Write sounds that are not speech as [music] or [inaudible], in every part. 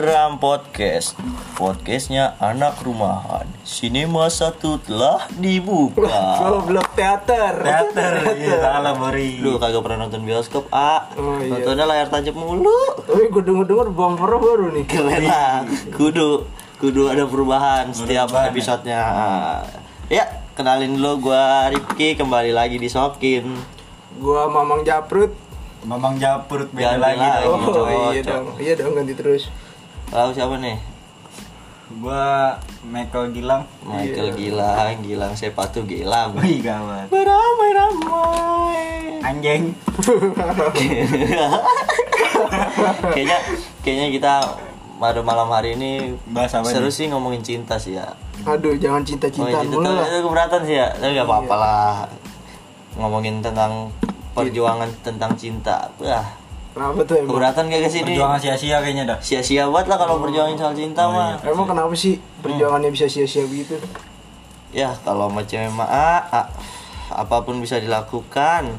Dram Podcast Podcastnya anak rumahan Sinema satu telah dibuka Goblok teater. Teater, iya salah Bori. Lu kagak pernah nonton bioskop, A Oh, iya. Nontonnya layar tancap mulu Tapi gue denger-denger bumper baru nih. Keren lah Kudu Kudu ada perubahan setiap ya. episodenya Ya, kenalin dulu gua Rifki kembali lagi di Sokin Gua Mamang Japrut. Mamang Japurut beda lagi lagi. Oh cocok. iya dong. Iya dong ganti terus. Lalu siapa nih? Gua Michael Gilang. Michael Gilang, Gilang Sepatu Gilang Wih gawat. Beramai-ramai Anjing. [laughs] kayaknya kayaknya kita pada malam hari ini Bahas apa seru nih? sih ngomongin cinta sih ya. Aduh jangan Ngomongin cinta-cintaan cinta mulu tuh lah. itu keberatan sih ya, tapi nggak apa-apa lah. Ngomongin tentang perjuangan tentang cinta, wah Kenapa tuh emang? keberatan gak sih ini? Perjuangan sia-sia kayaknya dah. Sia-sia banget lah kalau perjuangin soal cinta Oh, mah. iya. Emang kenapa sih perjuangannya bisa sia-sia begitu? Ya kalau sama cewek mah ah, ah, apa pun bisa dilakukan.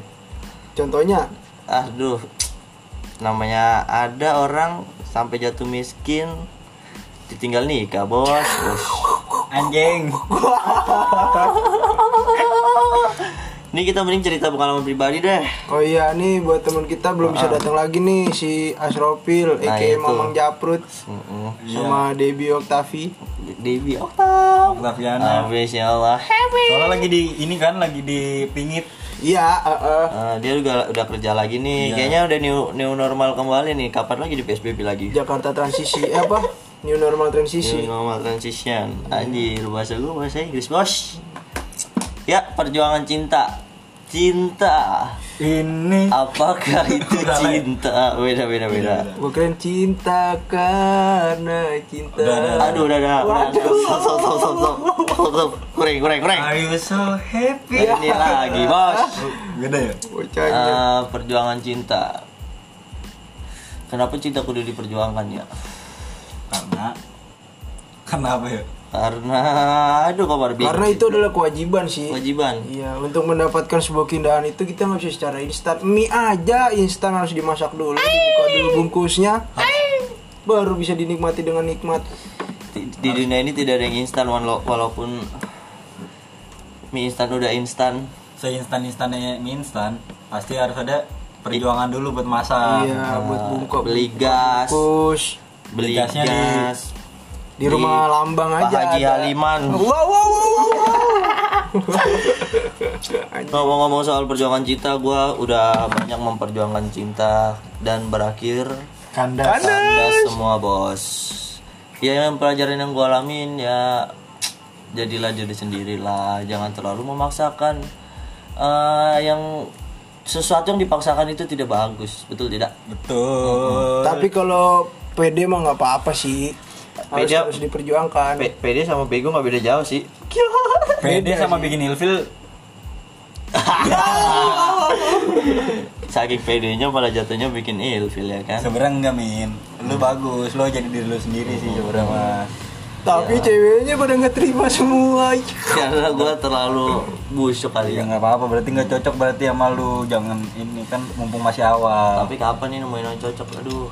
Contohnya, Aduh, namanya ada orang sampai jatuh miskin ditinggal nikah bos. Ush. Anjing. [laughs] [laughs] Ini kita mending cerita pengalaman pribadi deh. oh iya nih buat teman kita belum bisa datang lagi nih si Asrofil, Nah, aka itu. Mamang Japrut, Mm-mm. sama Debbie Octavi. Debbie Oktav. Octaviana. Habis ya Allah. Happy. Soalnya lagi di ini kan lagi di pingit. Iya, eh, eh. Eh, dia juga udah kerja lagi nih. Iya. Kayaknya udah new new normal kembali nih. Kapan lagi di PSBB lagi? Jakarta transisi eh, apa? New normal New transisi. normal transition. Anjir, bahasa gue bahasa Inggris, Bos. Ya, perjuangan cinta. Cinta. Ini. Apakah [laughs] itu Udah, Le. cinta? Beda beda beda. Bukan cinta karena cinta. Udah, udah. Aduh, udah udah. udah. Stop, stop, stop, stop, stop. Stop, stop. Kurang, kurang, kurang. Are you so happy? Ini lagi, Bos. Gede ya? Eh, perjuangan cinta. Kenapa cinta kudu diperjuangkan ya? Karena kenapa ya? Karena aduh kabar bingung. Karena itu adalah kewajiban sih. kewajiban. Iya, untuk mendapatkan sebuah keindahan itu kita nggak bisa secara instan. Mie aja instan harus dimasak dulu, dibuka dulu bungkusnya, baru bisa dinikmati dengan nikmat. Di, di dunia ini tidak ada yang instan walau- walaupun mie instan udah instan. Seinstan-instannya mie instan, pasti harus ada perjuangan dulu buat masak. iya, buat buka beli gas, bungkus beli Gasnya di- gas. Di rumah lambang Pak aja. Haji ada. Haliman. Wow, wow, wow, wow. [laughs] Ngomong-ngomong soal perjuangan cinta, gua udah banyak memperjuangkan cinta dan berakhir Kandas. kandas semua bos. Ya yang pelajaran yang gua alamin ya jadilah jadi sendirilah, jangan terlalu memaksakan eh, yang sesuatu yang dipaksakan itu tidak bagus, betul tidak? Betul. Tapi kalau PD mah nggak apa-apa sih. Harus, PD harus diperjuangkan. P- PD sama bego nggak beda jauh sih. Pede sama bikin ilfil [laughs] Saking PD-nya malah jatuhnya bikin ilfil ya kan. sebenarnya enggak min lu bagus lu jadi diri lu sendiri sih sebenarnya mah Tapi ceweknya pada nggak terima semua. Karena gua terlalu busuk kali ya ya. nggak apa-apa berarti nggak cocok berarti sama lu jangan ini kan mumpung masih awal Tapi kapan nih nemuin yang cocok? Aduh.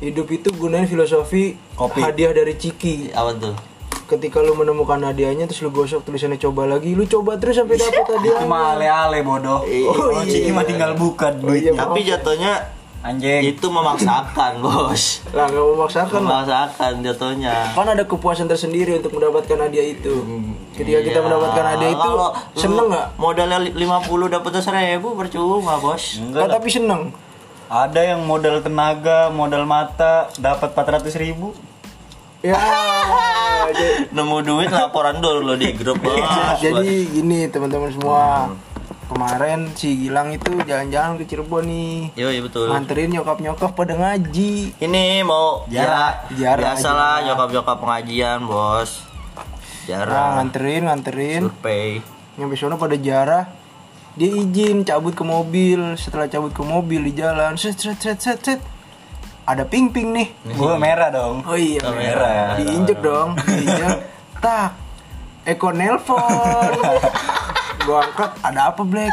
Hidup itu gunain filosofi Kopi. hadiah dari Ciki. Apa tuh? ketika lu menemukan hadiahnya terus lu gosok tulisannya coba lagi lu coba terus sampai dapet itu hadiahnya mah ale-ale bodoh Oh, oh, Ciki iya. mah tinggal buka Oh, iya, Tapi jatuhnya anjing itu memaksakan, Bos. lah nggak memaksakan lah Memaksakan jatuhnya. kan ada kepuasan tersendiri untuk mendapatkan hadiah itu ketika kita Iya. mendapatkan hadiah itu Kalau seneng nggak Modalnya li- 50 dapat 1000 percuma, Bos. enggak Kan lah. tapi seneng ada yang modal tenaga modal mata dapat 400 ribu ya [laughs] Nemu duit laporan dulu lo di grup, Bos. [laughs] jadi gini teman-teman semua kemarin si Gilang itu jalan-jalan ke Cirebon nih Yo, iya betul. nganterin nyokap nyokap pada ngaji Ini mau Jarak. ya, Jarak biasalah nyokap-nyokap pengajian, Bos. nah, Jarang. nganterin nganterin Survei. nyampe sana pada jarah dia izin cabut ke mobil. Setelah cabut ke mobil di jalan set set set set set. Ada ping ping nih. [laughs] Gue merah dong. Oh iya Oh, merah. merah. diinjek dong. [laughs] Diinjek. Tak. Eko nelpon. [laughs] Gua angkat ada apa Black?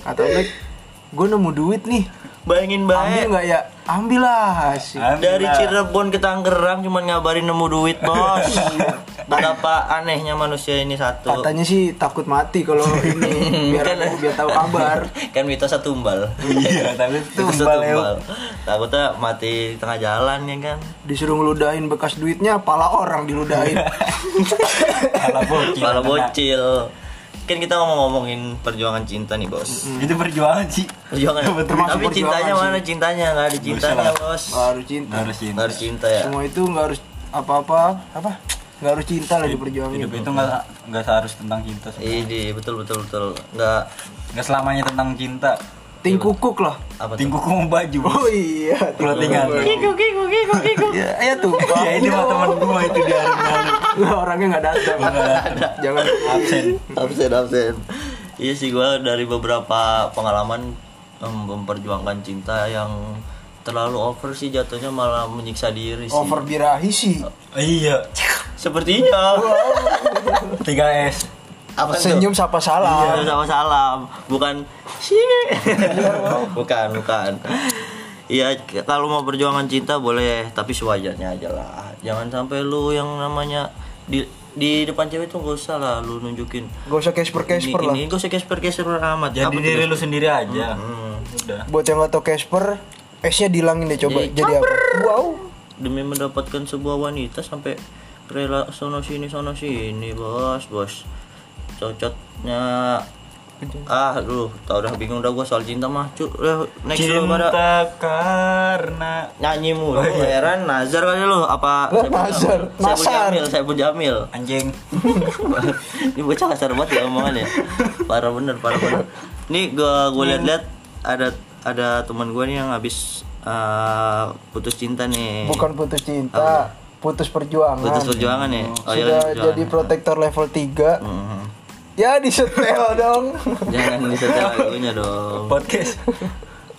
Kata Black gue nemu duit nih Bayangin ambil baik. nggak ya ambil lah asik. Ambil Dari lah. Cirebon ke Tangerang cuman ngabarin nemu duit, Bos. [laughs] Iya. Betapa anehnya manusia ini satu. katanya sih takut mati kalau [laughs] ini biar Kan- biar tahu kabar [laughs] kan mitosnya tumbal. Iya, tapi tumbal tumbal. Takutnya mati di tengah jalan ya kan. disuruh ngeludahin bekas duitnya pala orang diludahin Kepala bocil. Kepala kena. bocil. Kan kita ngomong-ngomongin perjuangan cinta nih, Bos. Itu perjuangan sih. Perjuangan. Termasuk Tapi perjuangan cintanya sih. mana cintanya? Nggak ada cintanya. Bos. Nggak harus cinta Harus cinta. Nggak harus cinta ya. semua itu nggak harus apa-apa apa nggak harus cinta lah diperjuangin Hidup itu nggak nggak seharus tentang cinta. sih. Ini betul betul betul. Nggak Nggak selamanya tentang cinta. Tingkukuk lah apa tuh? Tingkuku mau baju. oh iya [laughs] Clothingan. Kiko kiko kiko kiko. ya, ya tuh [laughs] Ya ini mah teman gua itu di. Nggak, [laughs] orangnya nggak datang jangan Absen. absen absen iya sih gua dari beberapa pengalaman em, memperjuangkan cinta yang terlalu over sih jatuhnya malah menyiksa diri sih over birahi sih Iya. sepertinya 3S. Apa tuh? senyum sapa salam Iya, sama salam bukan sih bukan bukan Iya, kalau mau perjuangan cinta boleh, tapi sewajarnya aja lah. Jangan sampai lu yang namanya di di depan cewek tuh gak usah lah lu nunjukin gak usah casper casper ini, lah ini gak usah casper casper amat. Jadi Apa tuh, diri lu sendiri aja. Hmm. Udah. buat yang nggak tau casper S nya dihilangin deh coba Jadi, jadi apa wow demi mendapatkan sebuah wanita sampai rela sono sini sono sini bos bos cocotnya ah lu tau udah bingung dah gua soal cinta mah cu udah next lu pada Cinta karena nyanyi mulu Oh, iya. heran Nazar kali lu apa Saiful [laughs] Nazar. Jamil? Saiful Nasar. Jamil anjing. [laughs] ini bocah kasar banget ya omongannya parah bener parah bener nih gua gua liat-liat ada ada teman gua nih yang habis uh, putus cinta nih bukan putus cinta putus perjuangan putus perjuangan ya oh iya sudah perjuangan. jadi protektor level 3 Mhm. Ya disetel dong jangan disetel lagunya dong Podcast.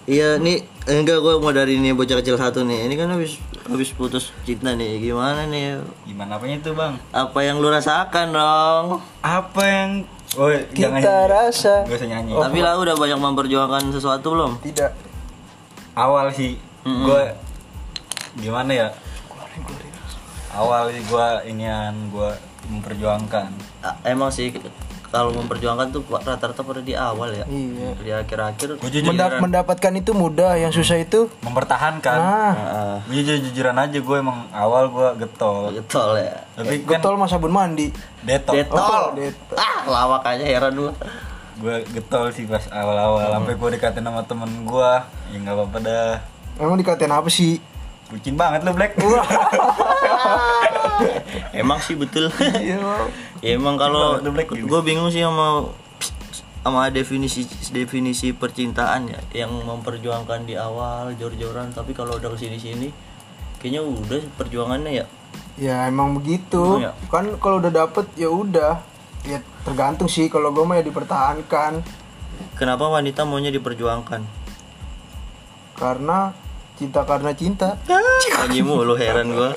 iya nih enggak gua mau dari ini bocah kecil satu nih ini kan habis habis putus cinta nih gimana nih Gimana apanya itu, Bang? apa yang lu rasakan dong Apa yang Oh, jangan kita rasa Gak usah nyanyi. tapi lah udah banyak memperjuangkan sesuatu belum tidak Awal sih Mm-mm. gue gimana ya? Awal sih gue inian gue memperjuangkan. Emang sih kalau memperjuangkan tuh rata-rata pada di awal ya iya di akhir-akhir Gue Mendap- mendapatkan itu mudah yang susah itu mempertahankan. ah, Gue jujur jujuran aja gue emang awal gue getol. getol ya Tapi kan getol mah sabun mandi detol. detol Oh, detol. ah lawak aja heran gua Gue getol sih pas awal-awal sampai gue dikatain sama temen gue. Ya nggak apa-apa dah. emang dikatain apa sih Bucin banget lu Black. [laughs] [laughs] [laughs] [laughs] emang sih betul. [laughs] Iya ya emang kalau gue bingung sih sama sama definisi definisi percintaan ya yang memperjuangkan di awal jor-joran. Tapi kalau udah ke sini sini kayaknya udah perjuangannya ya. Ya emang begitu. Emang ya? kan kalau udah dapet ya udah. Ya tergantung sih. Kalau gue mah ya dipertahankan. Kenapa wanita maunya diperjuangkan? Karena cinta karena cinta. [laughs] Nyanyi mulu heran gue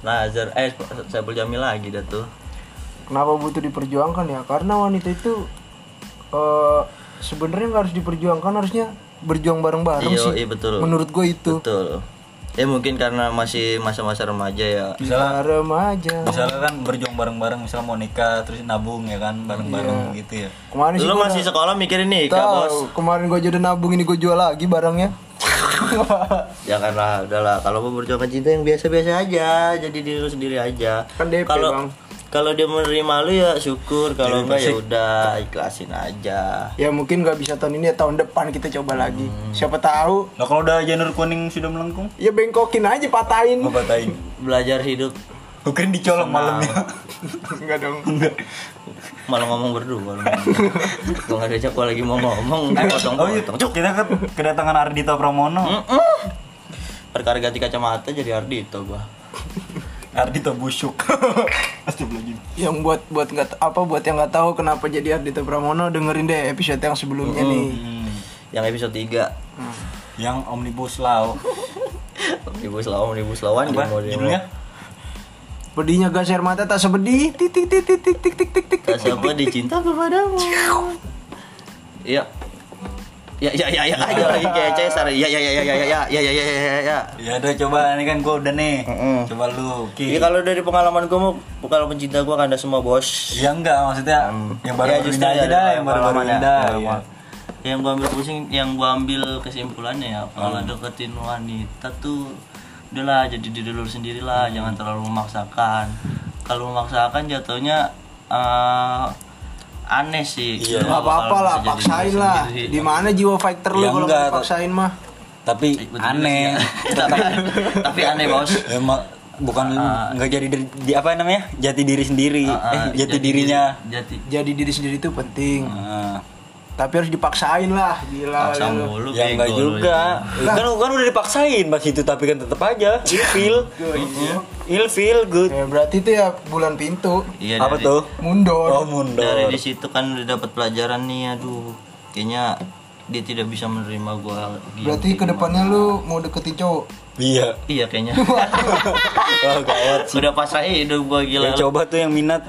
Nazar eh saya Jamil lagi dah tuh. Kenapa butuh diperjuangkan ya? Karena wanita itu eh sebenarnya nggak harus diperjuangkan harusnya berjuang bareng-bareng iya sih. iya betul. Menurut gue itu. Betul. Ya mungkin karena masih masa-masa remaja ya. Misalnya remaja. Misalnya kan berjuang bareng-bareng misalnya mau nikah terus nabung ya kan bareng-bareng gitu ya. Kemarin sih lu masih sekolah mikirin nih tahu bos. kemarin gue jadi nabung ini gue jual lagi barangnya [laughs] janganlah udahlah kalau mau berjuang cinta yang biasa-biasa aja jadi diri lu sendiri aja. Kan DP, kalau Bang. kalau dia menerima lu ya syukur kalau enggak ya udah ikhlasin aja. Ya mungkin nggak bisa tahun ini ya tahun depan kita coba lagi. Hmm. siapa tahu. Nah kalau udah janur kuning sudah melengkung? Ya bengkokin aja patahin. Mau patahin? Belajar hidup Bukan dicolok malamnya. Enggak dong. Malah ngomong berdua gua nggak diajak gua lagi mau ngomong potong Oh iya, potong kita kan kedatangan Ardito Pramono. Perkara ganti kacamata jadi Ardito gua. Ardito busuk. [laughs] Astagfirullahaladzim. Yang buat buat nggak apa buat yang nggak tahu kenapa jadi Ardito Pramono dengerin deh episode yang sebelumnya nih. Hmm. yang episode 3 Yang [laughs] Omnibus Law. Omnibus lawan, omnibus lawan Apa judulnya? Pedihnya gas air mata tak sebedih titik titik titik titik titik Tak siapa dicinta kepadamu. Iya. ya ya ya ya aja lagi kayak Cesar ya ya ya ya ya ya ya ya ya ya ya ya Ya udah coba ini kan gue udah nih. Coba lu Ki. Iya kalau dari pengalaman gue mau pengalaman cinta gue kan ada semua bos. Ya enggak maksudnya yang baru Ya, baru ini aja dah, yang baru baru ya. ini dah. Ya, iya. Yang gue ambil pusing, yang gue ambil kesimpulannya ya kalau deketin wanita tuh udahlah jadi diri lu sendiri lah, jangan terlalu memaksakan. Kalau memaksakan jatuhnya eh, aneh sih. Iya. Nggak apa-apa lah, paksain diri lah. Di mana jiwa fighter lu Ya kalau dipaksain mah? Tapi Betul aneh. [laughs] tapi, tapi aneh bos. Emang bukan nggak jadi dari di, apa namanya jati diri sendiri Ah, ah, eh jati, jadi dirinya diri- Jati. Jadi diri sendiri itu penting. Ah. Tapi harus dipaksain lah, gila. Paksa lu. mulu ya enggak juga. Itu. kan kan udah dipaksain pas itu tapi kan tetap aja. Ilfil ilfil good. Ya, berarti itu ya bulan pintu. Iya, apa dari- tuh? Mundur. oh mundur. Dari di situ kan udah dapat pelajaran nih aduh. Kayaknya dia tidak bisa menerima gua diem Berarti ke depannya lu mau deketin cowok. iya. Iya kayaknya. [laughs] Oh gawat sih. Sudah pasrah hidup gua gila. Yang coba tuh yang minat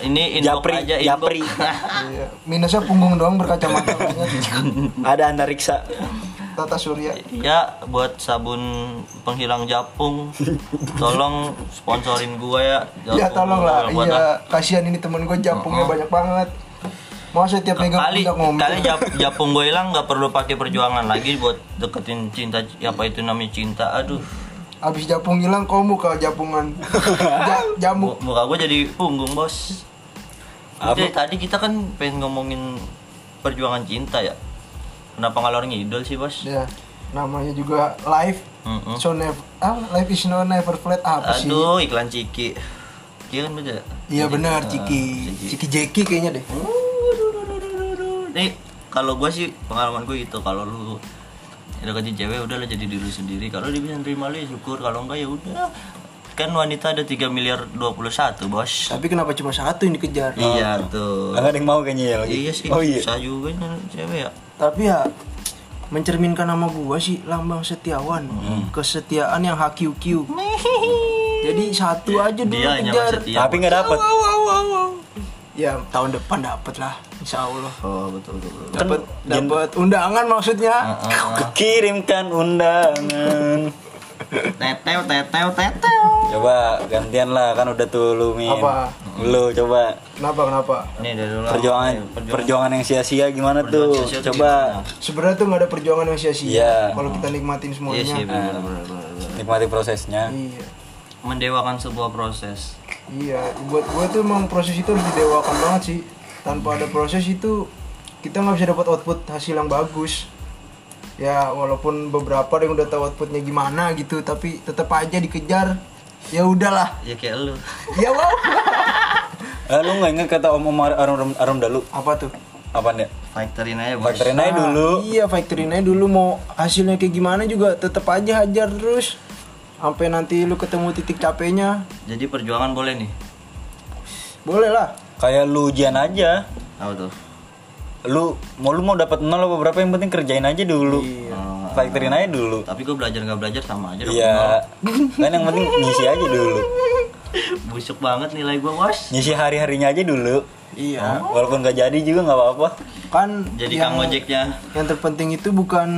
ini inbox Japri, aja inbox Japri. Iya. [laughs] Minusnya punggung doang berkacamata. Ada antariksa Tata Surya. ya buat sabun penghilang japung tolong sponsorin gua ya Ya Japung. tolong lah. Iya, kasihan ini temen gue jampungnya banyak banget. Masa tiap megang kali ngomong. kali jap- japung gue hilang nggak perlu pakai perjuangan lagi buat deketin cinta apa itu namanya cinta aduh Abis japung hilang kau muka japungan. [laughs] Ja- jamuk. Mu- muka gue jadi punggung bos? Jadi tadi kita kan pengen ngomongin perjuangan cinta ya kenapa ngalor ngidol sih bos Ya, namanya juga live. Mm-mm. So never, ah, life is no never flat apa sih? aduh iklan ciki Iya kan beda Iya benar, Ah, Ciki. Ciki. Ciki Jeki kayaknya deh. nih kalau gue sih pengalaman gue gitu kalau lu deketin cewek udah lah jadi diri sendiri kalau dia bisa nerima lu ya syukur kalau enggak ya udah kan wanita ada 3 miliar 21 bos Tapi kenapa cuma satu yang dikejar? iya tuh nggak ada yang mau kayaknya ya lagi iya sih oh iya susah juga nih cewek ya Tapi ya mencerminkan nama gua sih lambang setiawan. Hmm. Kesetiaan yang HQQ. [laughs] Jadi satu aja dulu dia kejar. tapi nggak dapet Ya tahun depan dapat lah, insya Allah. oh betul betul, betul. Dapat dapat undangan maksudnya. kirimkan undangan [laughs] tetew tetew tetew coba gantian lah kan udah tuh lu min Apa? lu coba Kenapa kenapa? ini dari dulu perjuangan perjuangan yang sia-sia gimana tuh Perjuangan sia-sia tuh coba Sebenarnya tuh nggak ada perjuangan yang sia-sia. Iya. Kalau kita nikmatin iya semuanya. sih benar benar benar benar. nikmati prosesnya Iya. mendewakan sebuah proses Iya, buat gue tuh emang proses itu harus didewakan banget sih. Tanpa ada proses itu kita nggak bisa dapat output hasil yang bagus. Ya walaupun beberapa ada yang udah tahu outputnya gimana gitu, tapi tetap aja dikejar. Ya udahlah. ya kayak lu Ya wow. eh, lu nggak inget kata om om Ar- arum arum, arum dalu Apa tuh? apa nih factorin aja bos faktorin aja dulu Ah, iya factory aja dulu mau hasilnya kayak gimana juga tetap aja hajar terus. Sampai nanti lu ketemu titik capeknya. jadi perjuangan boleh nih? Boleh lah. kayak lu ujian aja. Apa tuh? Lu mau lu mau dapat nol apa berapa? Yang penting kerjain aja dulu. Ah, faktorin aja dulu. Tapi gue belajar nggak belajar sama aja iya. [laughs] kan yang penting ngisi aja dulu. Busuk banget nilai gue bos. Ngisi hari harinya aja dulu. Iya. walaupun gak jadi juga nggak apa-apa. Kan jadi yang, kang ojeknya. yang terpenting itu bukan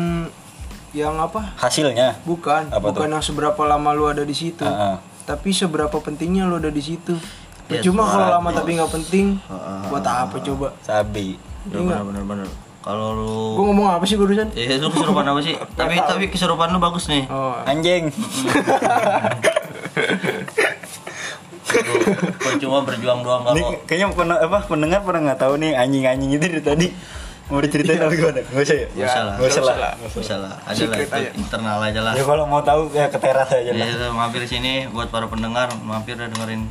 yang apa? hasilnya? Bukan, Apa bukan yang seberapa lama lu ada di situ. Heeh. Tapi seberapa pentingnya lu ada di situ. Ya, Cuma kalau lama tapi nggak penting, Heeh. buat apa coba? sabi. Bener bener kalau lu Gua ngomong apa sih barusan? eh lu kesurupan apa sih? [laughs] Tapi tapi kesurupan lu bagus nih. Oh, anjing. [laughs] Lu cuma berjuang doang kalau kayaknya pernah apa pendengar pernah nggak tahu nih anjing-anjing itu dari tadi mau diceritain apa gimana? Nggak usah ya? Nggak usah lah. nggak usah lah. Nggak usah lah. Ada lah itu internal aja lah. Ya kalau mau tahu ya ke teras aja lah. Ya mampir sini buat para pendengar mampir dan dengerin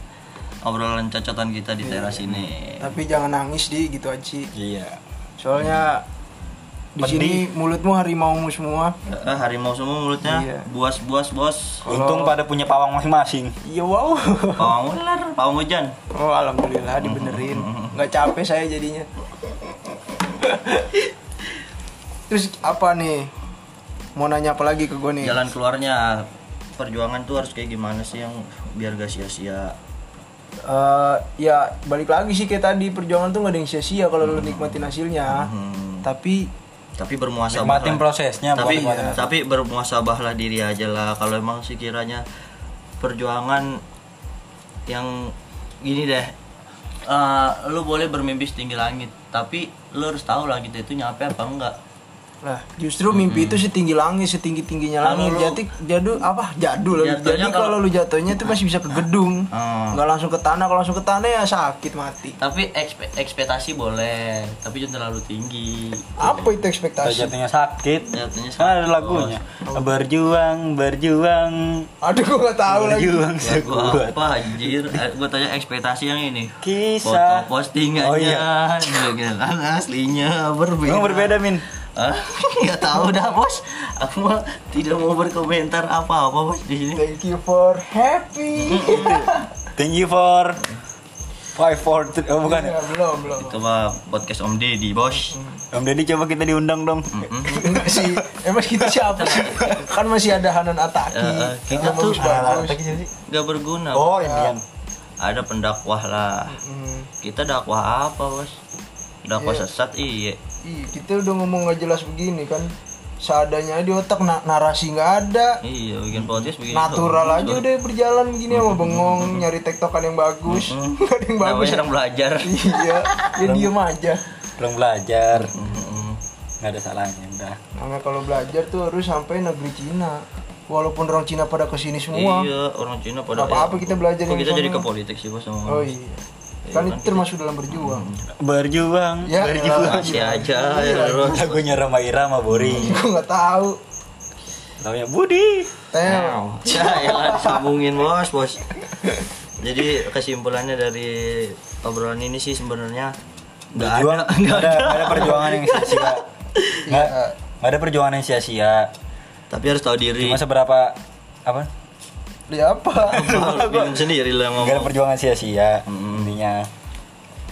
obrolan cacotan kita di teras ini. Tapi jangan nangis di gitu aja. iya. Soalnya di sini mulutmu harimaumu semua. eh, harimau semua mulutnya. Iya. buas buas bos untung pada punya pawang masing-masing. Iya wow. pawang ular pawang hujan. Oh alhamdulillah dibenerin. Nggak capek saya jadinya. [laughs] Terus apa nih? Mau nanya apa lagi ke gue nih? jalan keluarnya perjuangan tuh harus kayak gimana sih yang biar gak sia-sia Eh, ya balik lagi sih kayak tadi perjuangan tuh gak ada yang sia-sia kalau lu nikmatin hasilnya. Hmm. Tapi tapi bermuasabah Nikmatin lah. prosesnya, tapi hasil. tapi bermuasabahlah diri aja lah kalau emang sekiranya perjuangan yang gini deh eh, lu boleh bermimpi setinggi langit tapi lu harus tahu langit itu nyampe apa enggak Lah, justru mimpi itu setinggi langit, setinggi tingginya langit. lu- Jadi jadul apa? Jadul. Jadi kalau- kalau lu jatuhnya itu masih bisa ke gedung. Hmm. Nggak langsung ke tanah. Kalau langsung ke tanah ya sakit mati. tapi ekspe- ekspektasi boleh tapi jangan terlalu tinggi Apa itu ekspektasi? jatuhnya sakit Jatuhnya kan ada lagunya berjuang berjuang Aduh, gua nggak tahu lagi. berjuang Ya, gua sekuat apa anjir Eh, gua tanya ekspektasi yang ini Kisah. foto postingannya Oh, iya. aslinya berbeda Emang berbeda min? [laughs] nggak tahu dah bos. Aku mah tidak mau berkomentar apa apa bos. Di sini. Thank you for happy. thank you for five four three. Oh bukan. Ya, belum, belum. itu mah podcast om deddy bos. Om Deddy coba kita diundang dong. Enggak sih. Emang kita siapa sih? Kan masih ada Hanan Ataki. Eh, kita tuh- nggak berguna oh ini ada pendakwah lah. Kita dakwah apa bos? Dakwah Iya. sesat iya Ih, kita udah ngomong nggak jelas begini kan. Seadanya di otak na- narasi nggak ada. iya bikin podcast begini Natural aja udah berjalan begini sama [laughs] bengong nyari tektokan yang bagus. [laughs] Nggak ada yang bagus. namanya orang belajar [laughs] Iya, ya diem aja. belum belajar nggak ada salahnya udah Namanya kalau belajar tuh harus sampai negeri Cina. Walaupun orang Cina pada ke sini semua. Iya, orang Cina pada Nggak apa-apa kita belajar Kok kita di jadi ke politik sih bos sama Oh iya. Kan itu termasuk dalam berjuang. berjuang Ya, berjuang Masih aja ya lagunya Rama Irama Boring Gue nggak tahu. namanya Budi Teo. Ya, elah disambungin bos, bos. Jadi kesimpulannya dari obrolan ini sih sebenarnya nggak ada, [laughs] nggak ada, ada. perjuangan yang sia-sia nggak Iya. nggak ada perjuangan yang sia-sia Tapi harus tahu diri. cuma seberapa apa Dia apa? Bingung sendiri lah nggak ada ngomong. perjuangan sia-sia intinya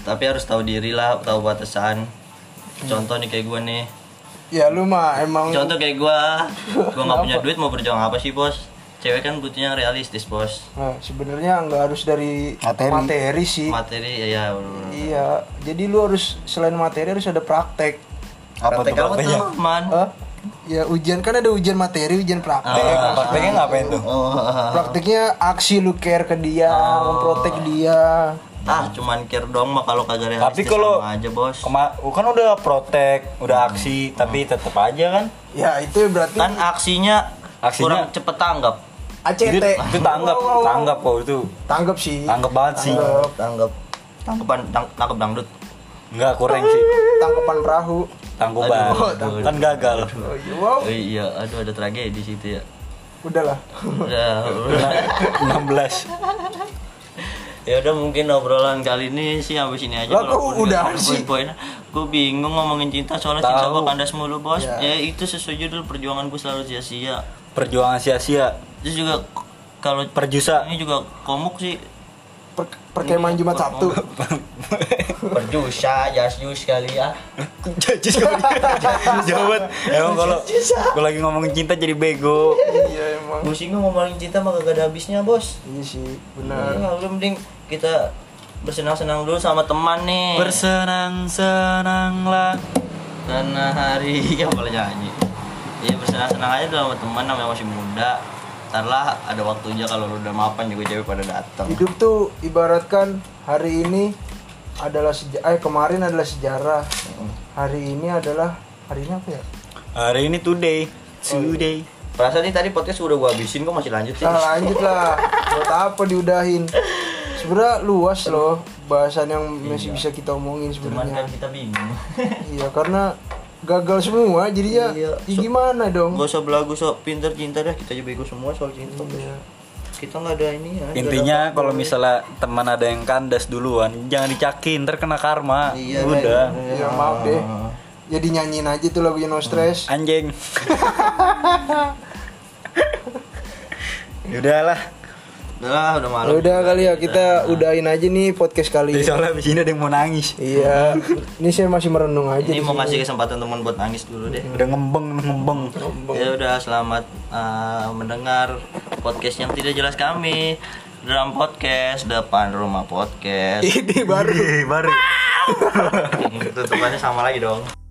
Tapi harus tahu diri lah, tahu batasan. Contoh nih kayak gue nih. Ya lu mah emang Contoh kayak gue, gue nggak punya duit mau berjuang apa sih bos? Cewek kan butuhnya realistis bos. Nah, sebenarnya nggak harus dari Materi. materi, sih. Materi ya ya. Iya, jadi lu harus selain materi harus ada praktek. apa Praktek tuh apa tuh, man? Ya ujian kan ada ujian materi, ujian praktek. Praktek- prakteknya ngapain tuh Oh, Prakteknya aksi lu care ke dia, memprotek dia. ah cuman care dong mah kalau kagak realistis Tapi kalau- aja bos. Kema kan udah protek, udah aksi, tapi tetep aja kan. Ya itu berarti kan aksinya, Aksinya- kurang cepet tanggap ACT. Itu, itu tanggap, Wow, wow, wow. tanggap kok itu. Tanggap sih. Tanggap banget sih. Tanggap. tanggap tangkapan tang, tangkap dangdut Enggak kurang sih. Tangkapan perahu. Tangguban. Aduh, aduh. Kan gagal. Oh, iya, wow. oh, iya aduh ada tragedi di situ ya Udahlah. udah [laughs] udah 16. ya udah mungkin obrolan kali ini sih sampai sini aja Lah, kok udah sih? poin gue bingung ngomongin cinta soalnya cinta Tahu. gue kandas mulu bos Ya. ya itu sesuai judul perjuangan gue selalu sia-sia Perjuangan sia-sia. terus juga kalau Perjusa. ini juga komuk sih Per perkemahan Jumat Sabtu. [laughs] perjusa jas jus kali ya Jajis [laughs] Jawab. Emang kalau kalau lagi ngomongin cinta jadi bego. iya emang. Pusing gue ngomongin cinta mah kagak ada habisnya bos Iya sih, benar. Nah, udah mending kita bersenang-senang dulu sama teman nih. Bersenang-senanglah. Karena hari [laughs] ya boleh nyanyi. Iya bersenang-senang aja dulu sama teman namanya masih muda. Ntar lah ada waktunya kalau lu udah mapan juga cewek pada datang. Hidup tuh ibaratkan hari ini adalah sejarah, eh kemarin adalah sejarah. Hari ini adalah hari ini apa ya? Hari ini today. Today. Perasaan nih tadi podcast udah gua habisin kok masih lanjut sih. Nah, lanjut lah. Buat apa diudahin? Sebenarnya luas loh bahasan yang masih bisa kita omongin Cuman kan sebenarnya. kita bingung. Iya, karena gagal semua jadinya Iya. ya gimana dong? Gak usah belagu sok pinter cinta dah kita aja bego semua soal cinta. Iya. Kita nggak ada ini ya. Intinya kalau misalnya teman ada yang kandas duluan, jangan dicakin, ntar kena karma. Iya, Udah. Ya maaf deh. Jadi nyanyiin aja tuh lagunya No Stress. Anjing. [laughs] Udahlah. Udah udah malam. Ya udah kali ya kita udahin aja nih podcast kali Jadi ini. soalnya abis ini ada yang mau nangis. Iya. Ini saya masih merenung aja. Ini di mau sini. kasih kesempatan teman buat nangis dulu deh. Udah ngembeng, ngembeng. Ya udah selamat uh, mendengar podcast yang tidak jelas kami dalam podcast depan rumah podcast. Ini baru. Ih, baru. [laughs] Tutupannya sama lagi dong.